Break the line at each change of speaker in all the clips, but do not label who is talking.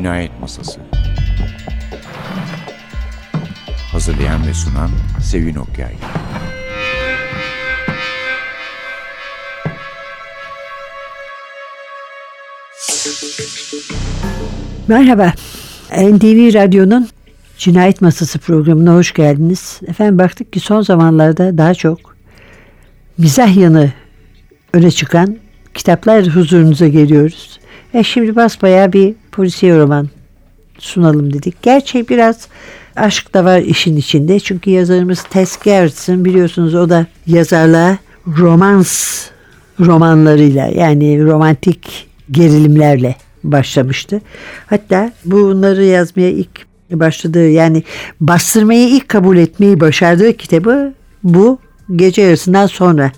Cinayet Masası Hazırlayan ve sunan Sevin Okyay
Merhaba, NTV Radyo'nun Cinayet Masası programına hoş geldiniz. Efendim baktık ki son zamanlarda daha çok mizah yanı öne çıkan kitaplar huzurunuza geliyoruz. E şimdi basbayağı bir polisiye roman sunalım dedik. Gerçi biraz aşk da var işin içinde. Çünkü yazarımız Tess Gerritsen biliyorsunuz o da yazarlığa romans romanlarıyla yani romantik gerilimlerle başlamıştı. Hatta bunları yazmaya ilk başladığı yani bastırmayı ilk kabul etmeyi başardığı kitabı bu gece yarısından sonra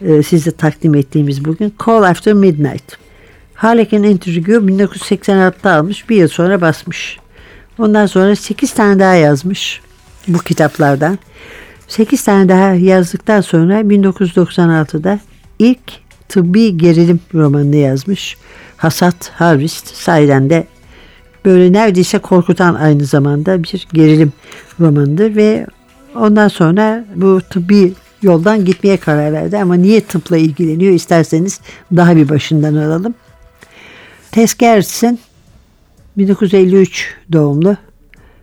e, size takdim ettiğimiz bugün Call After Midnight. Harlequin Interview 1986'da almış bir yıl sonra basmış. Ondan sonra 8 tane daha yazmış bu kitaplardan. 8 tane daha yazdıktan sonra 1996'da ilk tıbbi gerilim romanını yazmış. Hasat Harvest sayeden de böyle neredeyse korkutan aynı zamanda bir gerilim romanıdır ve ondan sonra bu tıbbi yoldan gitmeye karar verdi ama niye tıpla ilgileniyor isterseniz daha bir başından alalım. Gerritsen 1953 doğumlu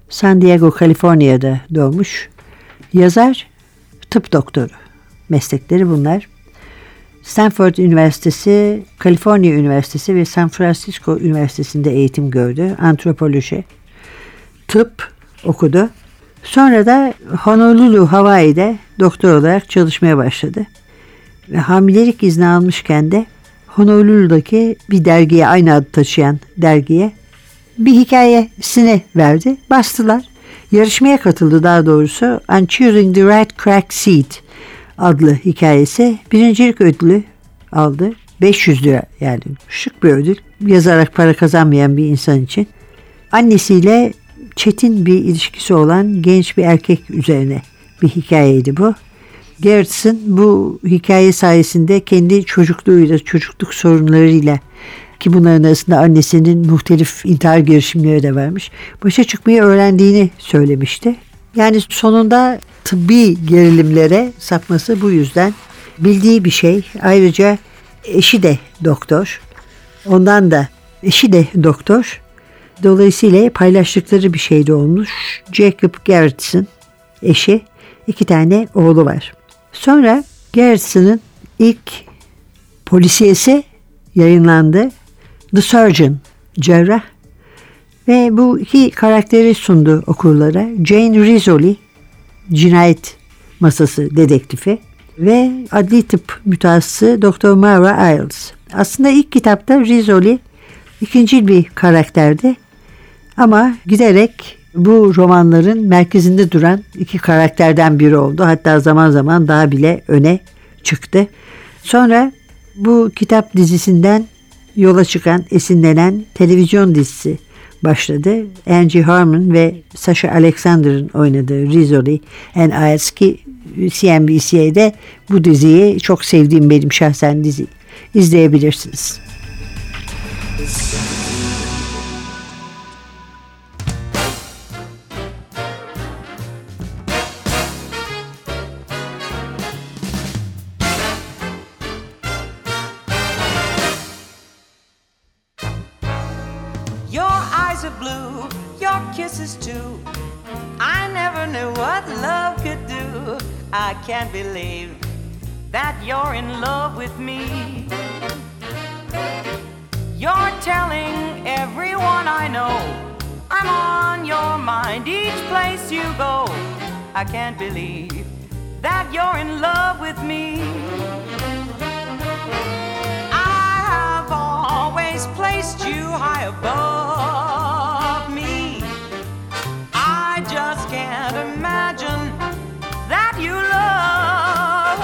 San Diego, Kaliforniya'da doğmuş. Yazar, tıp doktoru. Meslekleri bunlar. Stanford Üniversitesi, Kaliforniya Üniversitesi ve San Francisco Üniversitesi'nde eğitim gördü. Antropoloji, tıp okudu. Sonra da Honolulu, Hawaii'de doktor olarak çalışmaya başladı. Ve hamilelik izni almışken de Honolulu'daki bir dergiye, aynı adı taşıyan dergiye bir hikayesini verdi. Bastılar. Yarışmaya katıldı daha doğrusu. I'm Choosing the Right Crack Seat adlı hikayesi birincilik ödülü aldı. 500 lira yani şık bir ödül. Yazarak para kazanmayan bir insan için. Annesiyle çetin bir ilişkisi olan genç bir erkek üzerine bir hikayeydi bu. Gerritsen bu hikaye sayesinde kendi çocukluğuyla, çocukluk sorunlarıyla ki bunların arasında annesinin muhtelif intihar girişimleri de vermiş. Başa çıkmayı öğrendiğini söylemişti. Yani sonunda tıbbi gerilimlere sapması bu yüzden bildiği bir şey. Ayrıca eşi de doktor. Ondan da eşi de doktor. Dolayısıyla paylaştıkları bir şey de olmuş. Jacob Gerritsen eşi iki tane oğlu var. Sonra Gerritsen'ın ilk polisiyesi yayınlandı. The Surgeon, cerrah. Ve bu iki karakteri sundu okurlara. Jane Rizzoli, cinayet masası dedektifi ve adli tıp mütehassısı Dr. Mara Iles. Aslında ilk kitapta Rizzoli ikinci bir karakterdi. Ama giderek bu romanların merkezinde duran iki karakterden biri oldu. Hatta zaman zaman daha bile öne çıktı. Sonra bu kitap dizisinden yola çıkan, esinlenen televizyon dizisi başladı. Angie Harmon ve Sasha Alexander'ın oynadığı Rizzoli and Iles ki CNBC'de bu diziyi çok sevdiğim benim şahsen dizi izleyebilirsiniz.
Your eyes are blue, your kisses too. I never knew what love could do. I can't believe that you're in love with me. You're telling everyone I know I'm on your mind each place you go. I can't believe that you're in love with me. I have always placed you high above imagine that you love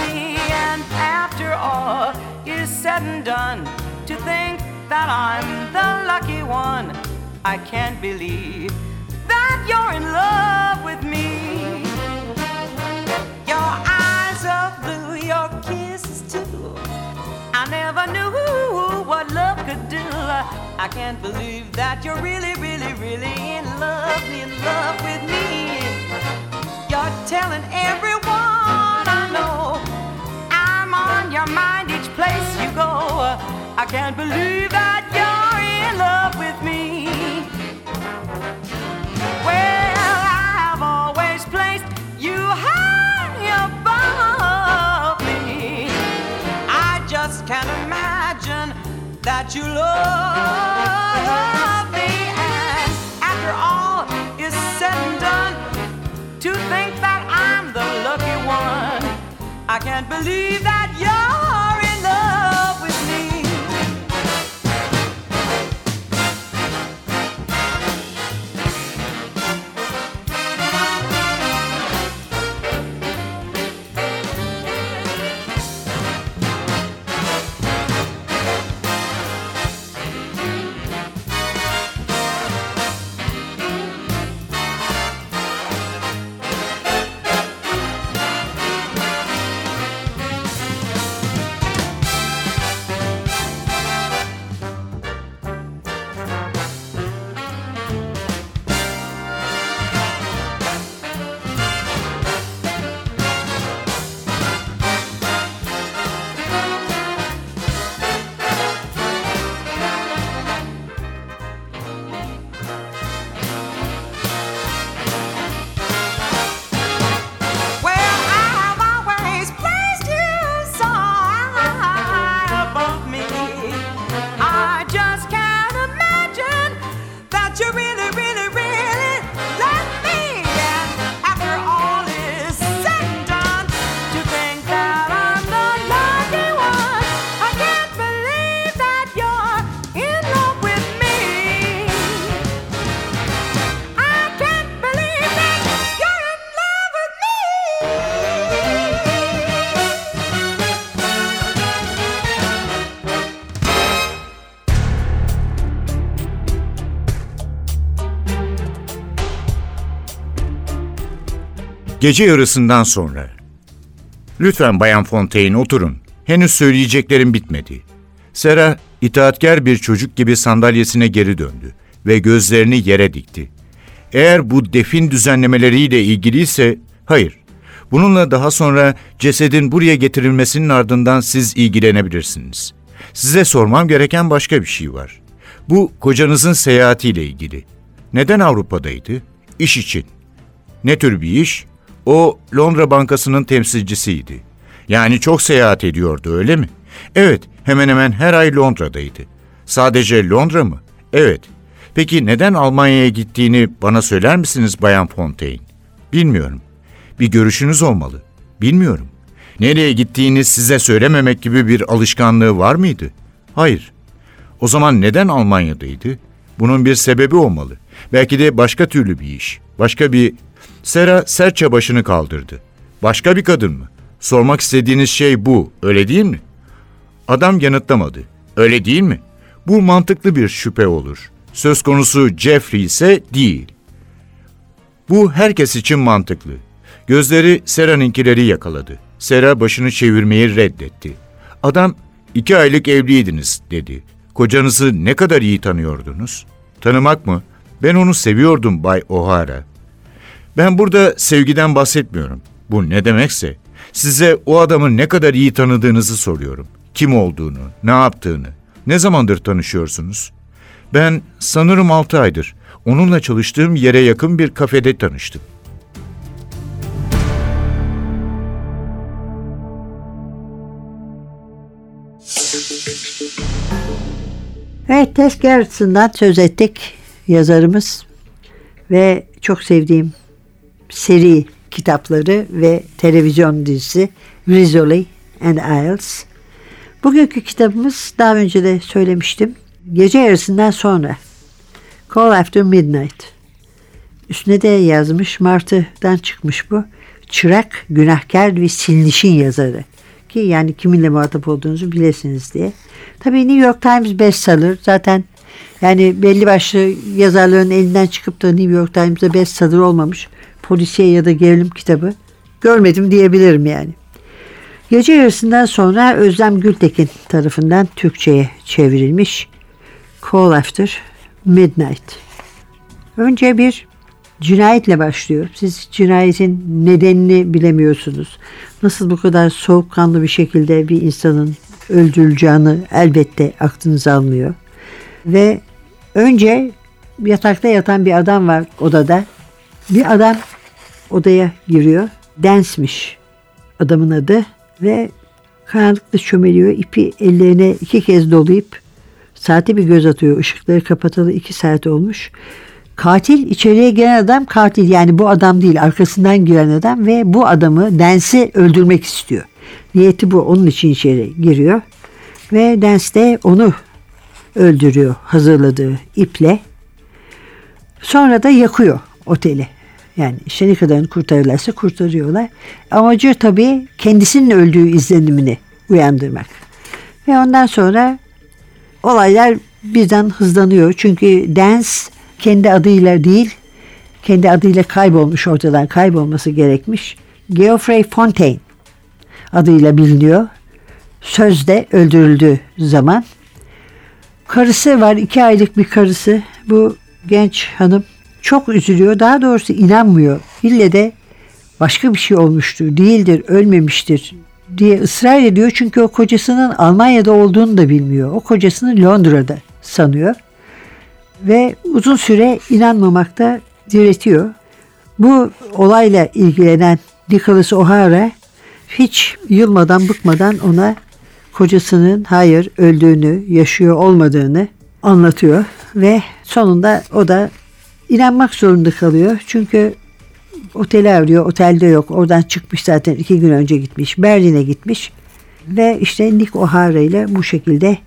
me. And after all is said and done, to think that I'm the lucky one, I can't believe that you're in love with me. Your eyes are blue, your kisses too. I never knew could do. I can't believe that you're really, really, really in love, in love with me. You're telling everyone I know I'm on your mind each place you go. I can't believe that you're in love with me. That you love me. And after all is said and done, to think that I'm the lucky one, I can't believe that
Gece yarısından sonra. Lütfen Bayan Fontaine oturun. Henüz söyleyeceklerim bitmedi. Sera itaatkar bir çocuk gibi sandalyesine geri döndü ve gözlerini yere dikti. Eğer bu defin düzenlemeleriyle ilgiliyse hayır. Bununla daha sonra cesedin buraya getirilmesinin ardından siz ilgilenebilirsiniz. Size sormam gereken başka bir şey var. Bu kocanızın seyahatiyle ilgili. Neden Avrupa'daydı? İş için. Ne tür bir iş? O Londra Bankası'nın temsilcisiydi. Yani çok seyahat ediyordu öyle mi? Evet, hemen hemen her ay Londra'daydı. Sadece Londra mı? Evet. Peki neden Almanya'ya gittiğini bana söyler misiniz Bayan Fontaine? Bilmiyorum. Bir görüşünüz olmalı. Bilmiyorum. Nereye gittiğini size söylememek gibi bir alışkanlığı var mıydı? Hayır. O zaman neden Almanya'daydı? Bunun bir sebebi olmalı. Belki de başka türlü bir iş. Başka bir... Sera sertçe başını kaldırdı. Başka bir kadın mı? Sormak istediğiniz şey bu, öyle değil mi? Adam yanıtlamadı. Öyle değil mi? Bu mantıklı bir şüphe olur. Söz konusu Jeffrey ise değil. Bu herkes için mantıklı. Gözleri Sera'nınkileri yakaladı. Sera başını çevirmeyi reddetti. Adam, iki aylık evliydiniz dedi. Kocanızı ne kadar iyi tanıyordunuz? Tanımak mı? Ben onu seviyordum Bay O'Hara. Ben burada sevgiden bahsetmiyorum. Bu ne demekse. Size o adamı ne kadar iyi tanıdığınızı soruyorum. Kim olduğunu, ne yaptığını, ne zamandır tanışıyorsunuz? Ben sanırım altı aydır onunla çalıştığım yere yakın bir kafede tanıştım.
Evet, Tess Gerritsen'dan söz ettik yazarımız ve çok sevdiğim seri kitapları ve televizyon dizisi Rizzoli and Isles. Bugünkü kitabımız daha önce de söylemiştim. Gece yarısından sonra Call After Midnight. Üstüne de yazmış Martı'dan çıkmış bu. Çırak, günahkar ve silinişin yazarı. Ki yani kiminle muhatap olduğunuzu bilesiniz diye. Tabii New York Times bestseller. Zaten yani belli başlı yazarların elinden çıkıp da New York Times'da bestseller olmamış polisiye ya da gerilim kitabı görmedim diyebilirim yani. Gece yarısından sonra Özlem Gültekin tarafından Türkçe'ye çevrilmiş. Call After Midnight. Önce bir cinayetle başlıyor. Siz cinayetin nedenini bilemiyorsunuz. Nasıl bu kadar soğukkanlı bir şekilde bir insanın öldürüleceğini elbette aklınız almıyor. Ve önce yatakta yatan bir adam var odada. Bir adam odaya giriyor. Densmiş adamın adı ve karanlıkta çömeliyor. İpi ellerine iki kez dolayıp saate bir göz atıyor. Işıkları kapatılı iki saat olmuş. Katil içeriye giren adam katil yani bu adam değil arkasından giren adam ve bu adamı Dens'i öldürmek istiyor. Niyeti bu onun için içeri giriyor ve Dens de onu öldürüyor hazırladığı iple. Sonra da yakıyor oteli. Yani işte ne kadarını kurtarırlarsa kurtarıyorlar. Amacı tabii kendisinin öldüğü izlenimini uyandırmak. Ve ondan sonra olaylar birden hızlanıyor. Çünkü Dance kendi adıyla değil, kendi adıyla kaybolmuş ortadan kaybolması gerekmiş. Geoffrey Fontaine adıyla biliniyor. Sözde öldürüldüğü zaman. Karısı var, iki aylık bir karısı. Bu genç hanım çok üzülüyor. Daha doğrusu inanmıyor. İlle de başka bir şey olmuştur, değildir, ölmemiştir diye ısrar ediyor. Çünkü o kocasının Almanya'da olduğunu da bilmiyor. O kocasını Londra'da sanıyor. Ve uzun süre inanmamakta diretiyor. Bu olayla ilgilenen Nicholas O'Hara hiç yılmadan bıkmadan ona kocasının hayır öldüğünü, yaşıyor olmadığını anlatıyor ve sonunda o da inanmak zorunda kalıyor. Çünkü oteli arıyor, otelde yok. Oradan çıkmış zaten iki gün önce gitmiş. Berlin'e gitmiş ve işte Nick O'Hara ile bu şekilde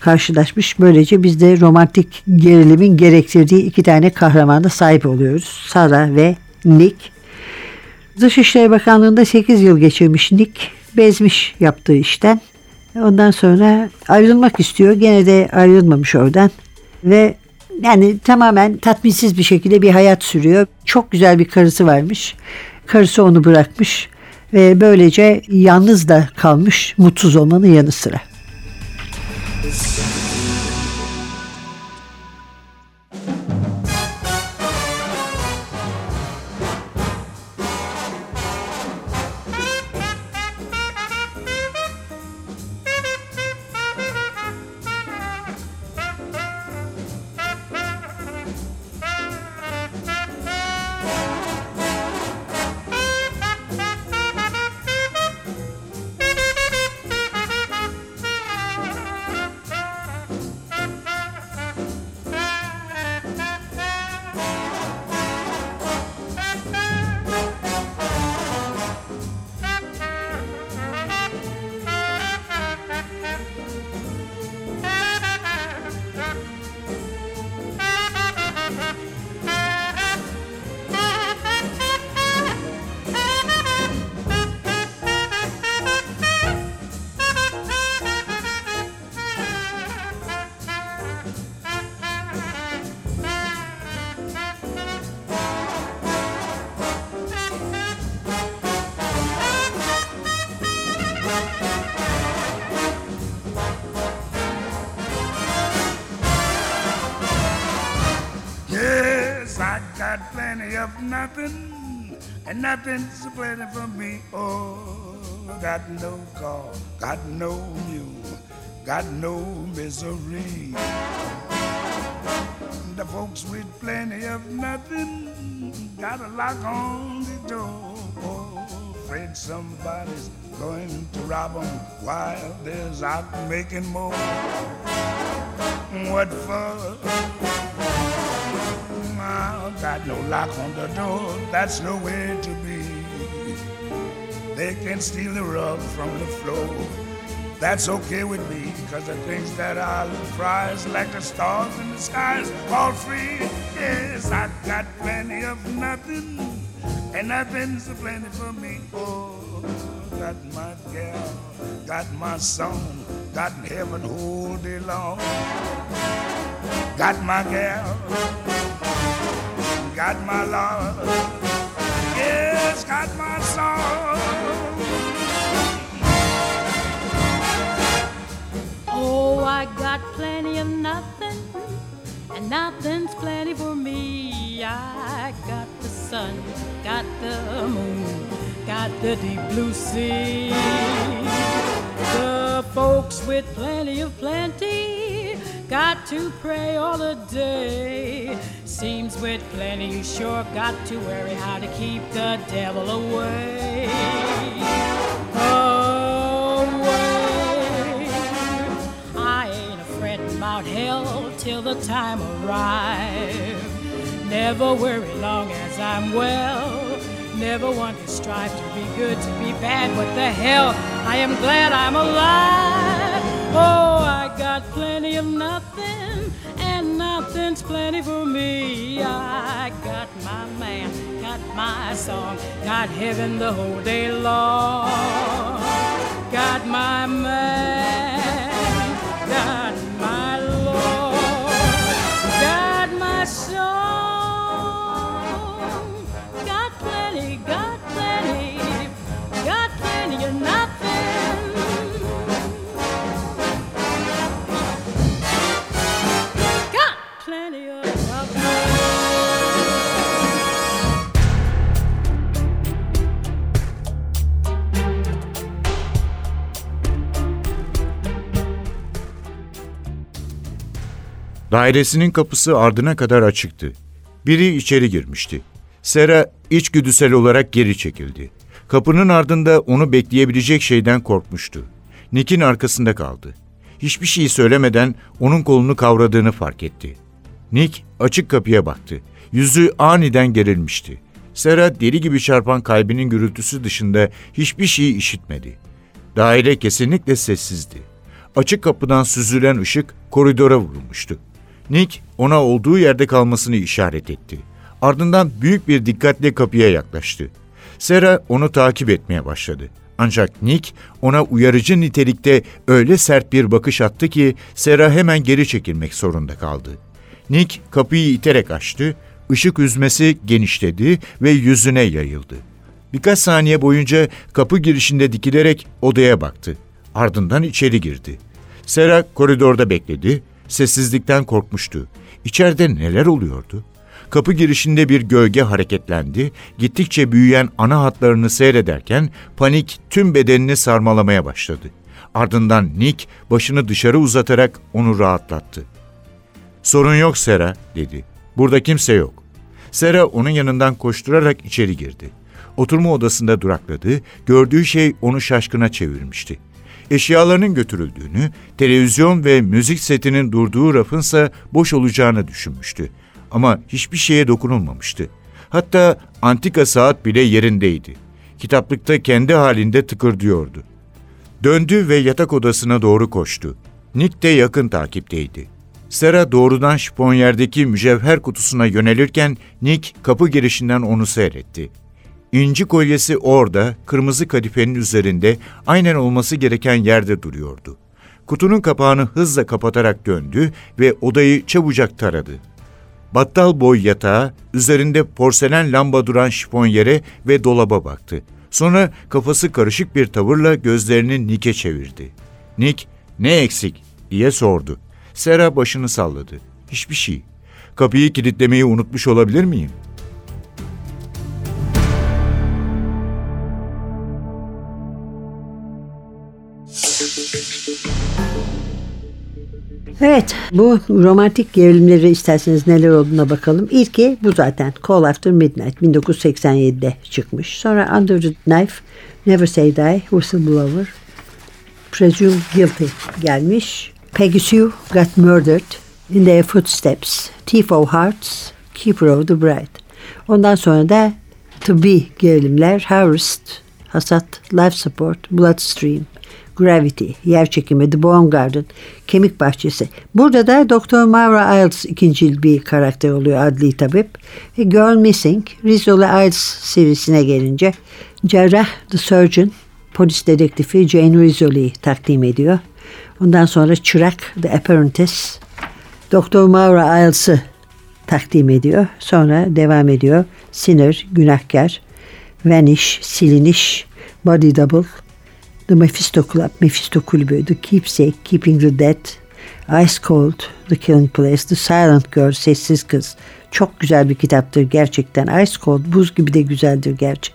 karşılaşmış. Böylece biz de romantik gerilimin gerektirdiği iki tane kahramana sahip oluyoruz. Sara ve Nick. Dışişleri Bakanlığı'nda 8 yıl geçirmiş Nick. Bezmiş yaptığı işten. Ondan sonra ayrılmak istiyor. Gene de ayrılmamış oradan. Ve yani tamamen tatminsiz bir şekilde bir hayat sürüyor. Çok güzel bir karısı varmış. Karısı onu bırakmış ve böylece yalnız da kalmış mutsuz olmanın yanı sıra.
Yes, and nothing's plenty for me. Oh, got no car, got no mule, got no misery. The folks with plenty of nothing got a lock on the door. Oh, afraid somebody's going to rob 'em while there's out making more. What for? Got no lock on the door, that's no way to be. They can steal the rug from the floor. That's okay with me, cause the things that I prize, like the stars in the skies, all free. Yes, I got plenty of nothing, and nothing's a plenty for me. Oh, got my gal, got my song, got heaven all day long. Got my gal, got my love, yes, got my song.
Oh, I got plenty of nothing, and nothing's plenty for me. I got the sun, got the moon, got the deep blue sea. The folks with plenty of plenty got to pray all the day. Seems with plenty you sure got to worry how to keep the devil away. Away. I ain't a fretting about hell till the time arrives. Never worry long as I'm well. Never want to strive to be good, to be bad. What the hell? I am glad I'm alive. Oh, I got plenty of nothing, and nothing's plenty for me. I got my man, got my song, got heaven the whole day long. Got my man, got
Dairesinin kapısı ardına kadar açıktı. Biri içeri girmişti. Sera içgüdüsel olarak geri çekildi. Kapının ardında onu bekleyebilecek şeyden korkmuştu. Nick'in arkasında kaldı. Hiçbir şey söylemeden onun kolunu kavradığını fark etti. Nick açık kapıya baktı. Yüzü aniden gerilmişti. Sera deli gibi çarpan kalbinin gürültüsü dışında hiçbir şey işitmedi. Daire kesinlikle sessizdi. Açık kapıdan süzülen ışık koridora vurulmuştu. Nick ona olduğu yerde kalmasını işaret etti. Ardından büyük bir dikkatle kapıya yaklaştı. Sera onu takip etmeye başladı. Ancak Nick ona uyarıcı nitelikte öyle sert bir bakış attı ki Sera hemen geri çekilmek zorunda kaldı. Nick kapıyı iterek açtı, ışık üzmesi genişledi ve yüzüne yayıldı. Birkaç saniye boyunca kapı girişinde dikilerek odaya baktı. Ardından içeri girdi. Sera koridorda bekledi, sessizlikten korkmuştu. İçeride neler oluyordu? Kapı girişinde bir gölge hareketlendi. Gittikçe büyüyen ana hatlarını seyrederken panik tüm bedenini sarmalamaya başladı. Ardından Nick başını dışarı uzatarak onu rahatlattı. Sorun yok Sera dedi. Burada kimse yok. Sera onun yanından koşturarak içeri girdi. Oturma odasında durakladı. Gördüğü şey onu şaşkına çevirmişti. Eşyalarının götürüldüğünü, televizyon ve müzik setinin durduğu rafınsa boş olacağını düşünmüştü. Ama hiçbir şeye dokunulmamıştı. Hatta antika saat bile yerindeydi. Kitaplıkta kendi halinde tıkırdıyordu. Döndü ve yatak odasına doğru koştu. Nick de yakın takipteydi. Sera doğrudan şiponyerdeki mücevher kutusuna yönelirken Nick kapı girişinden onu seyretti. İnci kolyesi orada, kırmızı kadifenin üzerinde, aynen olması gereken yerde duruyordu. Kutunun kapağını hızla kapatarak döndü ve odayı çabucak taradı. Battal boy yatağa, üzerinde porselen lamba duran şifonyere ve dolaba baktı. Sonra kafası karışık bir tavırla gözlerini Nick'e çevirdi. Nick, ne eksik diye sordu. Sera başını salladı. Hiçbir şey. Kapıyı kilitlemeyi unutmuş olabilir miyim?
Evet, bu romantik gerilimleri isterseniz neler olduğuna bakalım. İlki bu zaten. Call After Midnight 1987'de çıkmış. Sonra Under the Knife, Never Say Die, Whistleblower, Presumed Guilty gelmiş. Peggy Sue Got Murdered, In Their Footsteps, Thief of Hearts, Keeper of the Bride. Ondan sonra da tıbbi gerilimler, Harvest, Hasat, Life Support, Bloodstream, Gravity, Yer Çekimi, The Bone Garden, Kemik Bahçesi. Burada da Dr. Mara Iles ikinci bir karakter oluyor adli tabip. Ve Girl Missing, Rizzo'la Iles serisine gelince Cerrah The Surgeon, polis dedektifi Jane Rizzoli'yi takdim ediyor. Ondan sonra Çırak The Apprentice, Dr. Maura Iles'ı takdim ediyor. Sonra devam ediyor. Sinner, Günahkar, Vanish, Siliniş, Body Double, The Mephisto Club, Mephisto Kulübü, The Keepsake, Keeping the Dead, Ice Cold, The Killing Place, The Silent Girl, Sessiz Kız. Çok güzel bir kitaptır gerçekten. Ice Cold, buz gibi de güzeldir gerçi.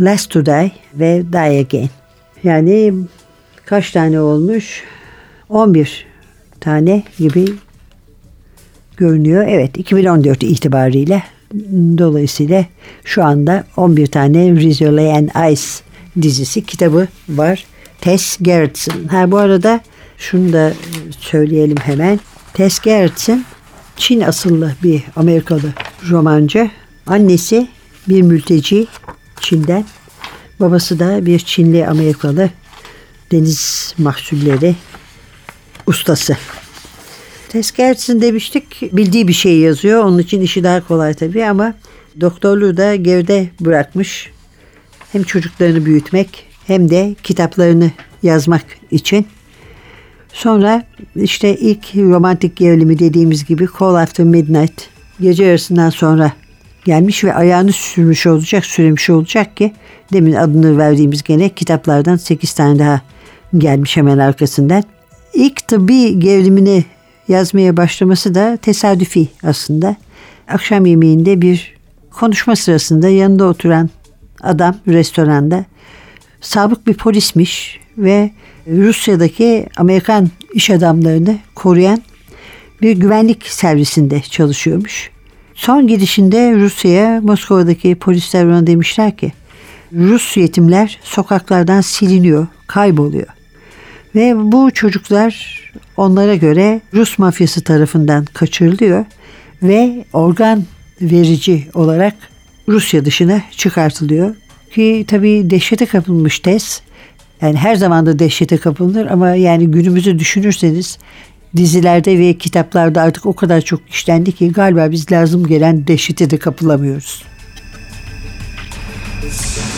Last to Die ve Die Again. Yani kaç tane olmuş? 11 tane gibi görünüyor. Evet 2014 itibariyle dolayısıyla şu anda 11 tane Rizzoli and Ice dizisi kitabı var. Tess Gerritsen. Ha bu arada şunu da söyleyelim hemen. Tess Gerritsen Çin asıllı bir Amerikalı romancı. Annesi bir mülteci Çin'den. Babası da bir Çinli Amerikalı deniz mahsulleri ustası. Tess Gerritsen demiştik bildiği bir şey yazıyor. Onun için işi daha kolay tabii ama doktorluğu da geride bırakmış. Hem çocuklarını büyütmek hem de kitaplarını yazmak için. Sonra işte ilk romantik gerilimi dediğimiz gibi Call After Midnight gece yarısından sonra gelmiş ve ayağını sürmüş olacak, sürmüş olacak ki demin adını verdiğimiz gene kitaplardan 8 tane daha gelmiş hemen arkasından. İlk tıbbi gerilimini yazmaya başlaması da tesadüfi aslında. Akşam yemeğinde bir konuşma sırasında yanında oturan adam restoranda sabık bir polismiş ve Rusya'daki Amerikan iş adamlarını koruyan bir güvenlik servisinde çalışıyormuş. Son gidişinde Rusya'ya Moskova'daki polisler ona demişler ki Rus yetimler sokaklardan siliniyor, kayboluyor. Ve bu çocuklar onlara göre Rus mafyası tarafından kaçırılıyor ve organ verici olarak Rusya dışına çıkartılıyor. Ki tabii dehşete kapılmış Tess. Yani her zaman da dehşete kapılır ama yani günümüzü düşünürseniz dizilerde ve kitaplarda artık o kadar çok işlendi ki galiba biz lazım gelen dehşete de kapılamıyoruz.
Do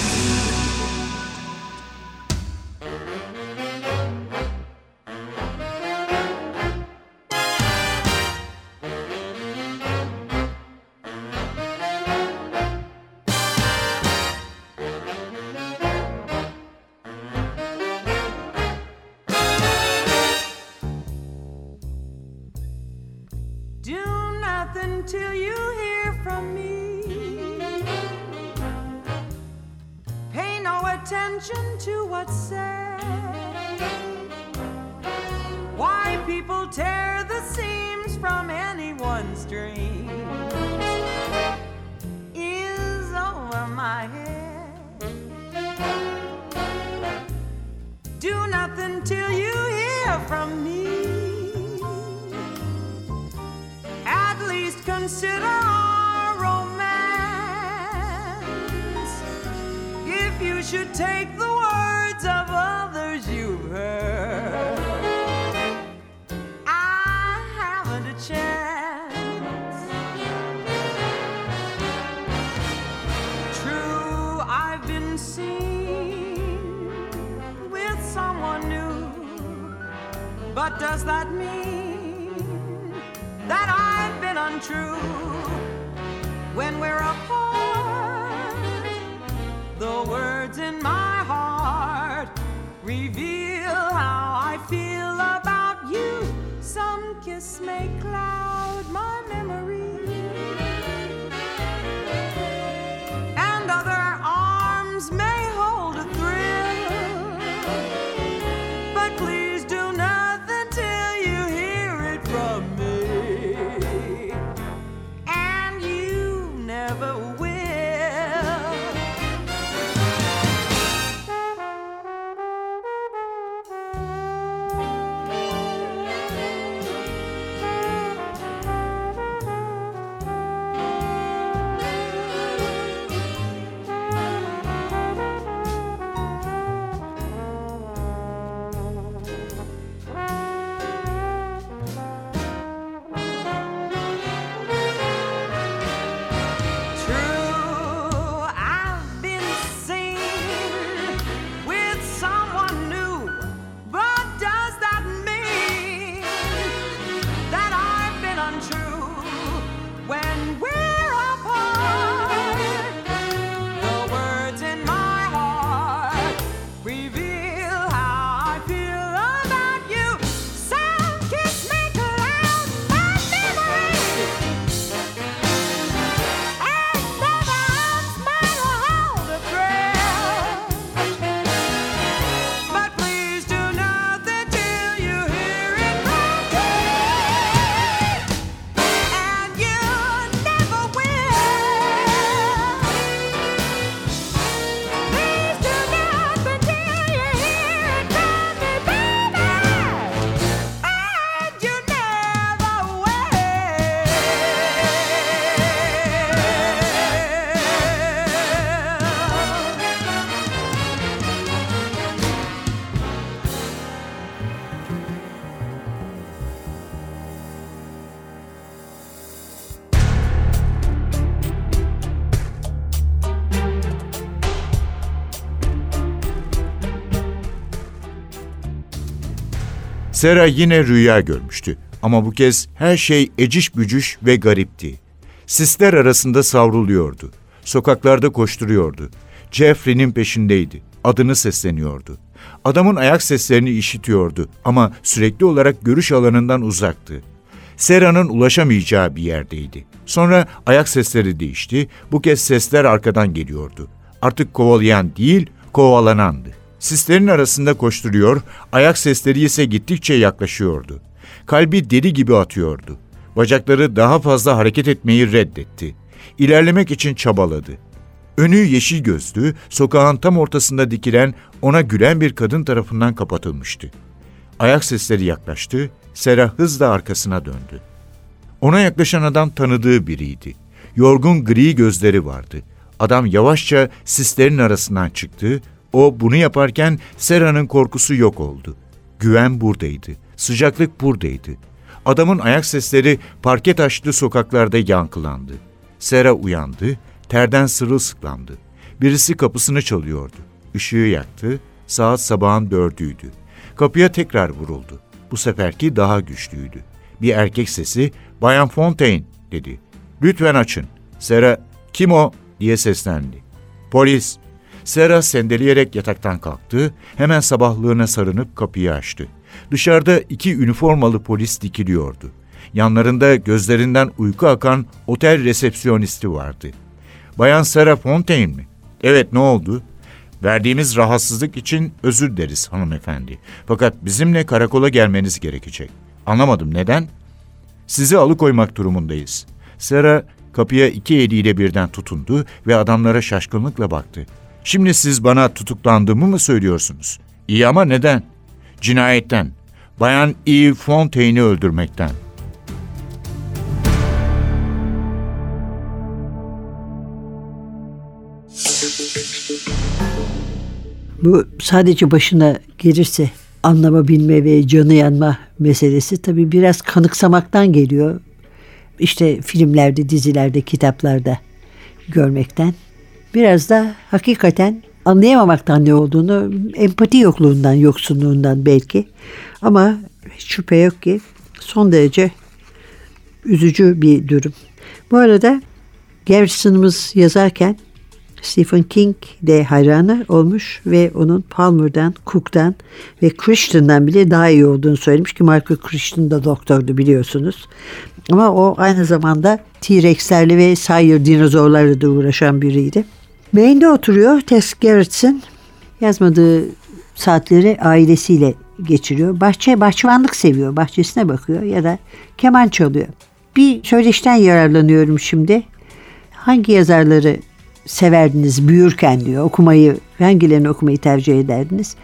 consider our romance. If you should take the words of others you've heard, I haven't a chance. True, I've been seen with someone new, but does that true when we're apart. The world
Sera yine rüya görmüştü ama bu kez her şey eciş bücüş ve garipti. Sisler arasında savruluyordu. Sokaklarda koşturuyordu. Jeffrey'nin peşindeydi. Adını sesleniyordu. Adamın ayak seslerini işitiyordu ama sürekli olarak görüş alanından uzaktı. Sera'nın ulaşamayacağı bir yerdeydi. Sonra ayak sesleri değişti. Bu kez sesler arkadan geliyordu. Artık kovalayan değil, kovalanandı. Sislerin arasında koşturuyor, ayak sesleri ise gittikçe yaklaşıyordu. Kalbi deli gibi atıyordu. Bacakları daha fazla hareket etmeyi reddetti. İlerlemek için çabaladı. Önü yeşil gözlü, sokağın tam ortasında dikilen, ona gülen bir kadın tarafından kapatılmıştı. Ayak sesleri yaklaştı, Sera hızla arkasına döndü. Ona yaklaşan adam tanıdığı biriydi. Yorgun gri gözleri vardı. Adam yavaşça sislerin arasından çıktı. O bunu yaparken Sera'nın korkusu yok oldu. Güven buradaydı. Sıcaklık buradaydı. Adamın ayak sesleri parke taşlı sokaklarda yankılandı. Sera uyandı, terden sırılsıklandı. Birisi kapısını çalıyordu. Işığı yaktı, saat sabahın dördüydü. Kapıya tekrar vuruldu. Bu seferki daha güçlüydü. Bir erkek sesi, Bayan Fontaine dedi. Lütfen açın. Sera, kim o? diye seslendi. Polis. Sera sendeleyerek yataktan kalktı, hemen sabahlığına sarınıp kapıyı açtı. Dışarıda iki üniformalı polis dikiliyordu. Yanlarında gözlerinden uyku akan otel resepsiyonisti vardı. Bayan Sarah Fontaine mi? Evet ne oldu? Verdiğimiz rahatsızlık için özür deriz hanımefendi. Fakat bizimle karakola gelmeniz gerekecek. Anlamadım neden? Sizi alıkoymak durumundayız. Sarah kapıya iki eliyle birden tutundu ve adamlara şaşkınlıkla baktı. Şimdi siz bana tutuklandığımı mı söylüyorsunuz? İyi ama neden? Cinayetten. Bayan Eve Fontaine'i öldürmekten.
Bu sadece başına gelirse anlama bilme ve canı yanma meselesi tabii biraz kanıksamaktan geliyor. İşte filmlerde, dizilerde, kitaplarda görmekten. Biraz da hakikaten anlayamamaktan ne olduğunu, empati yokluğundan, yoksunluğundan belki. Ama hiç şüphe yok ki son derece üzücü bir durum. Bu arada Garrison'ımız yazarken Stephen King de hayranı olmuş ve onun Palmer'dan, Cook'tan ve Christian'dan bile daha iyi olduğunu söylemiş ki Michael Christian da doktordu biliyorsunuz. Ama o aynı zamanda T-Rex'lerle ve Sire dinozorlarla da uğraşan biriydi. Maine'de oturuyor Tess Gerritsen. Yazmadığı saatleri ailesiyle geçiriyor. Bahçe, bahçıvanlık seviyor. Bahçesine bakıyor ya da keman çalıyor. Bir söyleşten yararlanıyorum şimdi. Hangi yazarları severdiniz büyürken diyor. Okumayı, hangilerini okumayı tercih ederdiniz?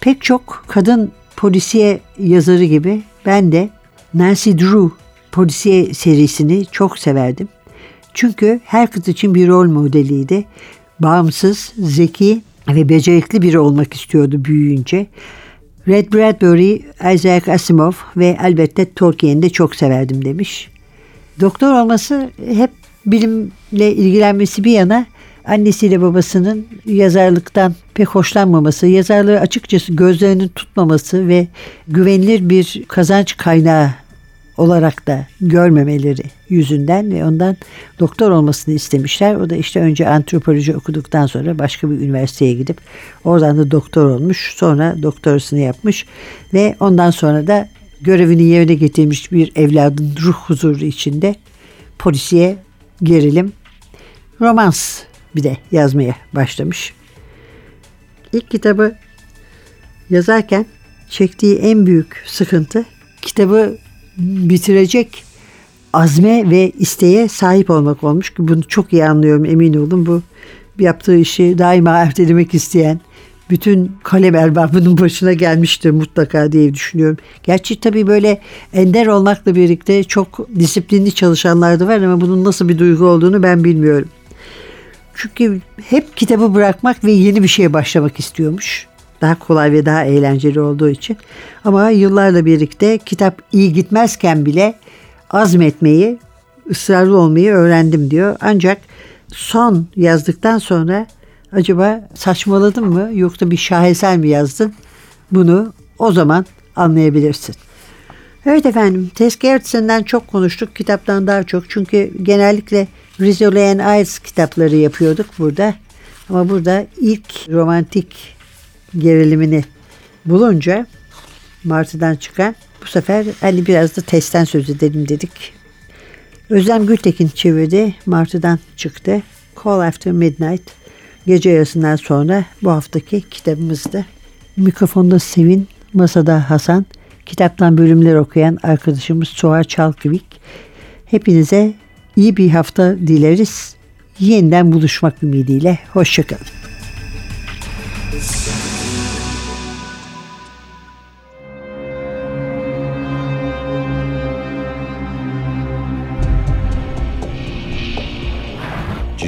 Pek çok kadın polisiye yazarı gibi ben de Nancy Drew polisiye serisini çok severdim. Çünkü her kız için bir rol modeliydi. Bağımsız, zeki ve becerikli biri olmak istiyordu büyüyünce. Red Bradbury, Isaac Asimov ve elbette Tolkien'i de çok severdim demiş. Doktor olması hep bilimle ilgilenmesi bir yana annesiyle babasının yazarlıktan pek hoşlanmaması, yazarlığı açıkçası gözlerinin tutmaması ve güvenilir bir kazanç kaynağı olarak da görmemeleri yüzünden ve ondan doktor olmasını istemişler. O da işte önce antropoloji okuduktan sonra başka bir üniversiteye gidip oradan da doktor olmuş. Sonra doktorasını yapmış ve ondan sonra da görevini yerine getirmiş bir evladın ruh huzuru içinde polisiye gerilim, romans bir de yazmaya başlamış. İlk kitabı yazarken çektiği en büyük sıkıntı kitabı bitirecek azme ve isteğe sahip olmak olmuş ki bunu çok iyi anlıyorum emin olun bu yaptığı işi daima ertelemek isteyen bütün kalem erbabının başına gelmiştir mutlaka diye düşünüyorum. Gerçi tabii böyle ender olmakla birlikte çok disiplinli çalışanlar da var ama bunun nasıl bir duygu olduğunu ben bilmiyorum. Çünkü hep kitabı bırakmak ve yeni bir şeye başlamak istiyormuş. Daha kolay ve daha eğlenceli olduğu için. Ama yıllarla birlikte kitap iyi gitmezken bile azmetmeyi, ısrarlı olmayı öğrendim diyor. Ancak son yazdıktan sonra acaba saçmaladın mı yoksa bir şaheser mi yazdın? Bunu o zaman anlayabilirsin. Evet efendim, Tess Gerritsen'den çok konuştuk, kitaptan daha çok. Çünkü genellikle Rizzoli and Ives kitapları yapıyorduk burada. Ama burada ilk romantik gerilimini bulunca Martı'dan çıkan bu sefer hani biraz da testten söz edelim dedik. Özlem Gültekin çevirdi. Martı'dan çıktı. Call After Midnight. Gece yarısından sonra bu haftaki kitabımızda. Mikrofonda Sevin, masada Hasan, kitaptan bölümler okuyan arkadaşımız Suha Çalkıvik. Hepinize iyi bir hafta dileriz. Yeniden buluşmak ümidiyle. Hoşçakalın.